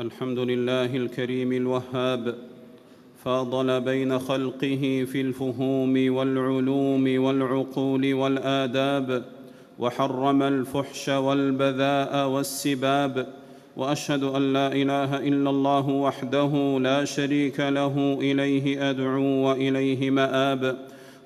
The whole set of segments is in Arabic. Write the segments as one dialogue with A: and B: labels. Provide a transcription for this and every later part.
A: الحمد لله الكريم الوهاب. فاضل بين خلقه في الفهوم والعلوم والعقول والآداب وحرم الفحش والبذاء والسباب. وأشهد أن لا إله إلا الله وحده لا شريك له إليه أدعو وإليه مآب.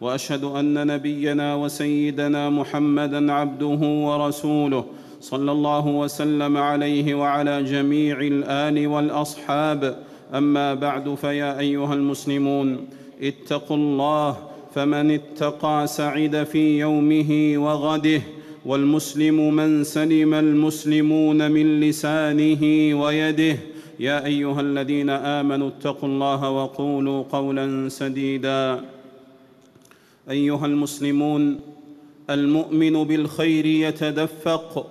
A: وأشهد أن نبينا وسيدنا محمدا عبده ورسوله صلى الله وسلم عليه وعلى جميع الآل والأصحاب. أما بعد فيا أيها المسلمون اتقوا الله فمن اتقى سعد في يومه وغده والمسلم من سلم المسلمون من لسانه ويده. يا أيها الذين آمنوا اتقوا الله وقولوا قولا سديدا. أيها المسلمون المؤمن بالخير يتدفق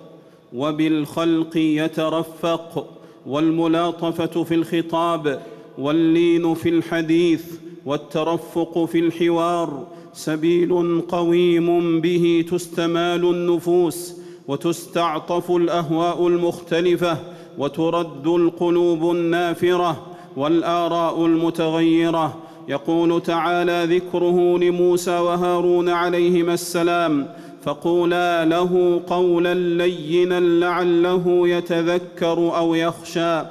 A: وبالخلق يترفق والملاطفة في الخطاب واللين في الحديث والترفق في الحوار. سبيل قويم به تستمال النفوس وتستعطف الأهواء المختلفة وترد القلوب النافرة والآراء المتغيرة. يقول تعالى ذكره لموسى وهارون عليهما السلام فقولا له قولا لينا لعله يتذكر أو يخشى.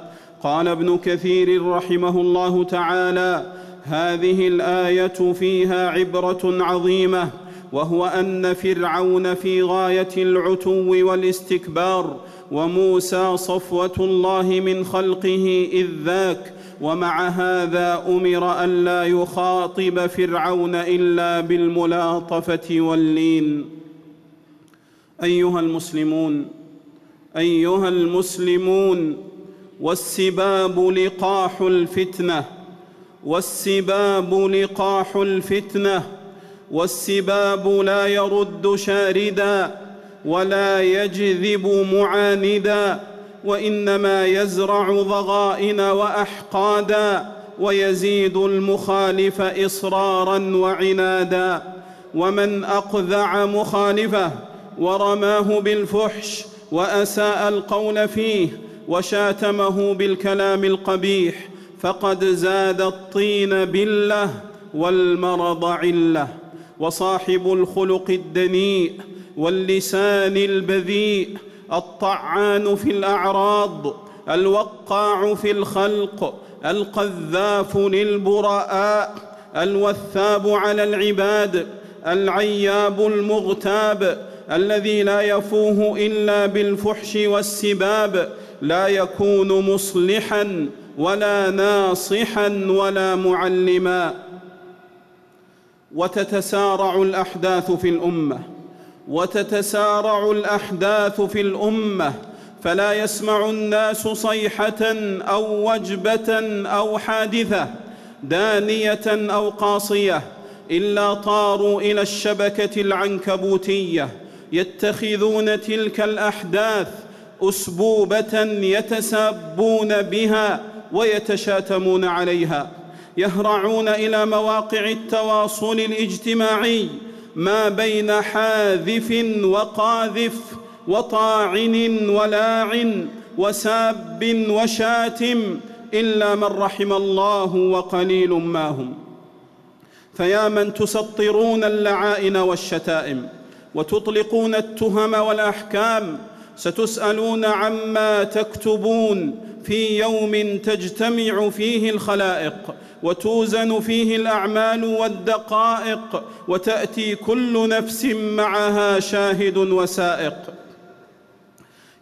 A: قال ابن كثير رحمه الله تعالى هذه الآية فيها عبرة عظيمة وهو أن فرعون في غاية العتو والاستكبار وموسى صفوة الله من خلقه إذ ذاك ومع هذا أمر الا يخاطب فرعون إلا بالملاطفة واللين. أيها المسلمون أيها المسلمون والسباب لقاح الفتنة والسباب لقاح الفتنة والسباب لا يرد شاردا ولا يجذب معاندا وإنما يزرع ضغائن وأحقادا ويزيد المخالف إصرارا وعنادا ومن أقذع مخالفه ورماه بالفحش وأساء القول فيه وشاتمه بالكلام القبيح فقد زاد الطين بله والمرض عله وصاحب الخلق الدنيء واللسان البذيء الطعان في الأعراض الوقاع في الخلق القذاف للبراء الوثاب على العباد العياب المغتاب الذي لا يفوه إلا بالفحش والسباب لا يكون مصلحا ولا ناصحا ولا معلما. وتتسارع الأحداث في الأمة وتتسارع الأحداث في الأمة فلا يسمع الناس صيحة أو وجبة أو حادثة دانية أو قاصية إلا طاروا إلى الشبكة العنكبوتية. يتخذون تلك الأحداث أسبوبة يتسابون بها ويتشاتمون عليها يهرعون إلى مواقع التواصل الاجتماعي ما بين حاذف وقاذف وطاعن ولاعن وساب وشاتم إلا من رحم الله وقليل ما هم. فيا من تسطرون اللعائن والشتائم. وتطلقون التهم والأحكام ستسألون عما تكتبون في يوم تجتمع فيه الخلائق وتوزن فيه الأعمال والدقائق وتأتي كل نفس معها شاهد وسائق.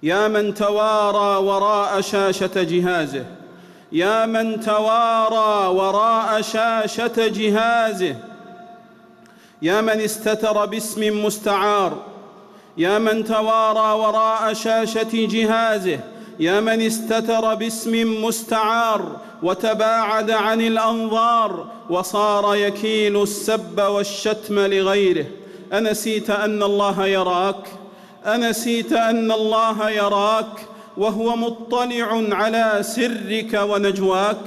A: يا من توارى وراء شاشة جهازه يا من توارى وراء شاشة جهازه يا من استتر باسم مستعار يا من توارى وراء شاشة جهازه يا من استتر باسم مستعار وتباعد عن الأنظار وصار يكيل السب والشتم لغيره. أنسيت أن الله يراك أنسيت أن الله يراك وهو مطلع على سرك ونجواك.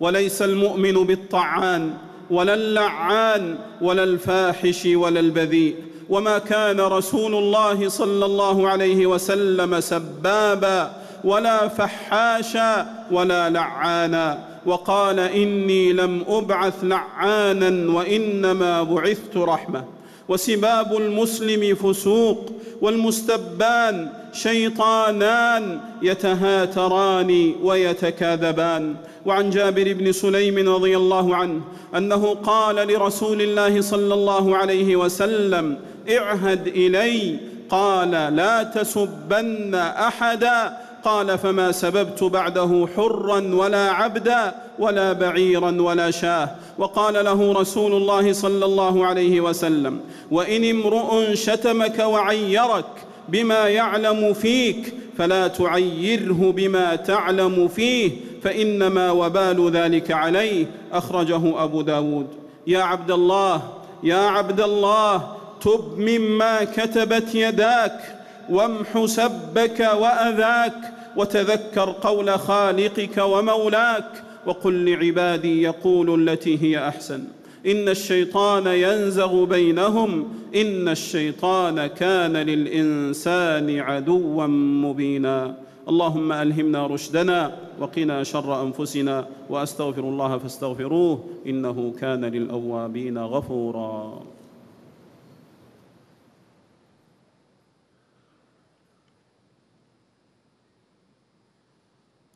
A: وليس المؤمن بالطعان ولا اللعان ولا الفاحش ولا البذيء. وما كان رسول الله صلى الله عليه وسلم سبابا ولا فحاشا ولا لعانا. وقال إني لم أبعث لعانا وإنما بعثت رحمة. وسباب المسلم فسوق والمستبان شيطانان يتهاتران ويتكاذبان. وعن جابر بن سليم رضي الله عنه أنه قال لرسول الله صلى الله عليه وسلم اعهد إلي. قال لا تسبن أحدا. قال فما سببت بعده حرا ولا عبدا ولا بعيرا ولا شاه. وقال له رسول الله صلى الله عليه وسلم وإن امرؤ شتمك وعيرك بما يعلم فيك فلا تعيره بما تعلم فيه فإنما وبال ذلك عليه. أخرجه أبو داود. يا عبد الله يا عبد الله تب مما كتبت يداك. وامح سبك وأذاك وتذكر قول خالقك ومولاك وقل لعبادي يقولوا التي هي أحسن. إن الشيطان ينزغ بينهم إن الشيطان كان للإنسان عدوا مبينا. اللهم ألهمنا رشدنا وقنا شر أنفسنا وأستغفر الله فاستغفروه إنه كان للأوابين غفورا.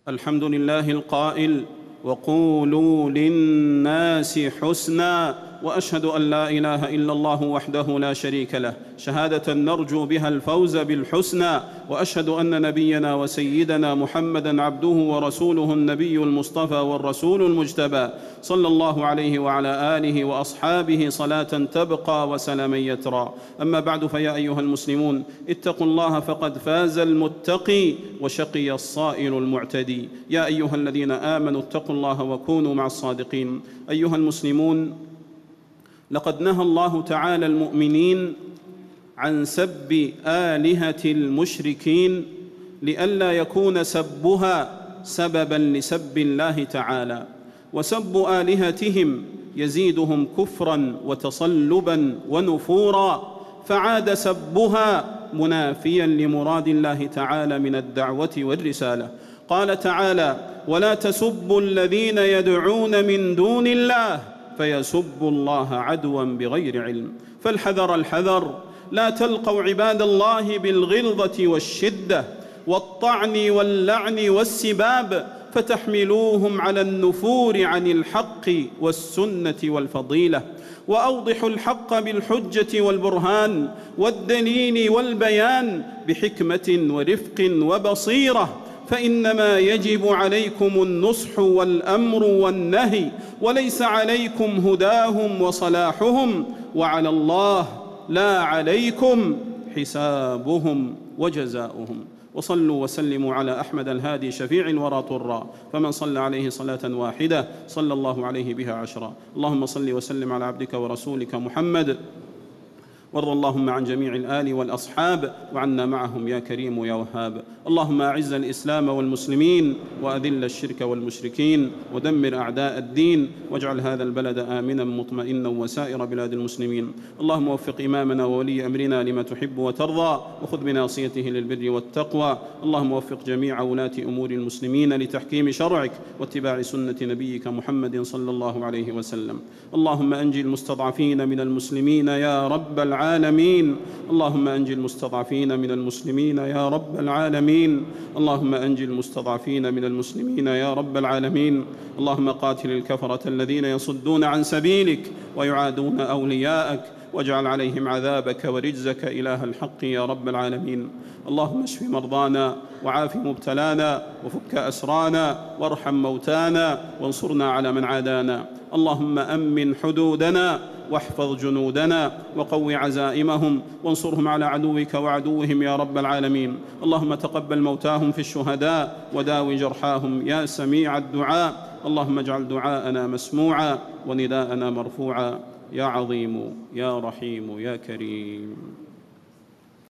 A: الحمد لله القائل وقولوا للناس حسنا وأشهد أن لا إله إلا الله وحده لا شريك له. شهادة نرجو بها الفوز بالحسنى وأشهد أن نبينا وسيدنا محمدا عبده ورسوله النبي المصطفى والرسول المجتبى. صلى الله عليه وعلى آله وأصحابه صلاة تبقى وسلاما يترى. أما بعد فيا أيها المسلمون اتقوا الله فقد فاز المتقي وشقي الصائل المعتدي. يا أيها الذين آمنوا اتقوا الله وكونوا مع الصادقين. أيها المسلمون لقد نهى الله تعالى المؤمنين عن سب آلهة المشركين لئلا يكون سبها سببا لسب الله تعالى. وسب آلهتهم يزيدهم كفرا وتصلبا ونفورا فعاد سبها منافيا لمراد الله تعالى من الدعوة والرسالة. قال تعالى ولا تسبوا الذين يدعون من دون الله فيسبوا الله عدوا بغير علم. فالحذر الحذر. لا تلقوا عباد الله بالغلظة والشدة والطعن واللعن والسباب فتحملوهم على النفور عن الحق والسنة والفضيلة. وأوضحوا الحق بالحجة والبرهان والدليل والبيان بحكمة ورفق وبصيرة. فإنما يجب عليكم النصح والأمر والنهي وليس عليكم هداهم وصلاحهم وعلى الله لا عليكم حسابهم وجزاؤهم. وصلوا وسلموا على أحمد الهادي شفيع الورى طرا. فمن صلى عليه صلاة واحدة صلى الله عليه بها عشرا. اللهم صل وسلم على عبدك ورسولك محمد وارض اللهم عن جميع الآل والأصحاب وعنا معهم يا كريم يا وهاب. اللهم أعز الإسلام والمسلمين وأذل الشرك والمشركين ودمر أعداء الدين واجعل هذا البلد آمنا مطمئنا وسائر بلاد المسلمين. اللهم وفق إمامنا وولي أمرنا لما تحب وترضى وخذ بناصيته للبر والتقوى. اللهم وفق جميع ولاة أمور المسلمين لتحكيم شرعك واتباع سنة نبيك محمد صلى الله عليه وسلم. اللهم أنجي المستضعفين من المسلمين يا رب العالمين. العالمين. اللهم انج المستضعفين من المسلمين يا رب العالمين. اللهم انج المستضعفين من المسلمين يا رب العالمين. اللهم قاتل الكفرة الذين يصدون عن سبيلك ويعادون أولياءك. واجعل عليهم عذابك ورجزك إله الحق يا رب العالمين. اللهم اشف مرضانا وعاف مبتلانا وفك أسرانا وارحم موتانا وانصرنا على من عادانا. اللهم أمن حدودنا واحفظ جنودنا وقو عزائمهم وانصرهم على عدوك وعدوهم يا رب العالمين. اللهم تقبل موتاهم في الشهداء وداو جرحاهم يا سميع الدعاء. اللهم اجعل دعاءنا مسموعا ونداءنا مرفوعا. يا عظيم يا رحيم يا كريم.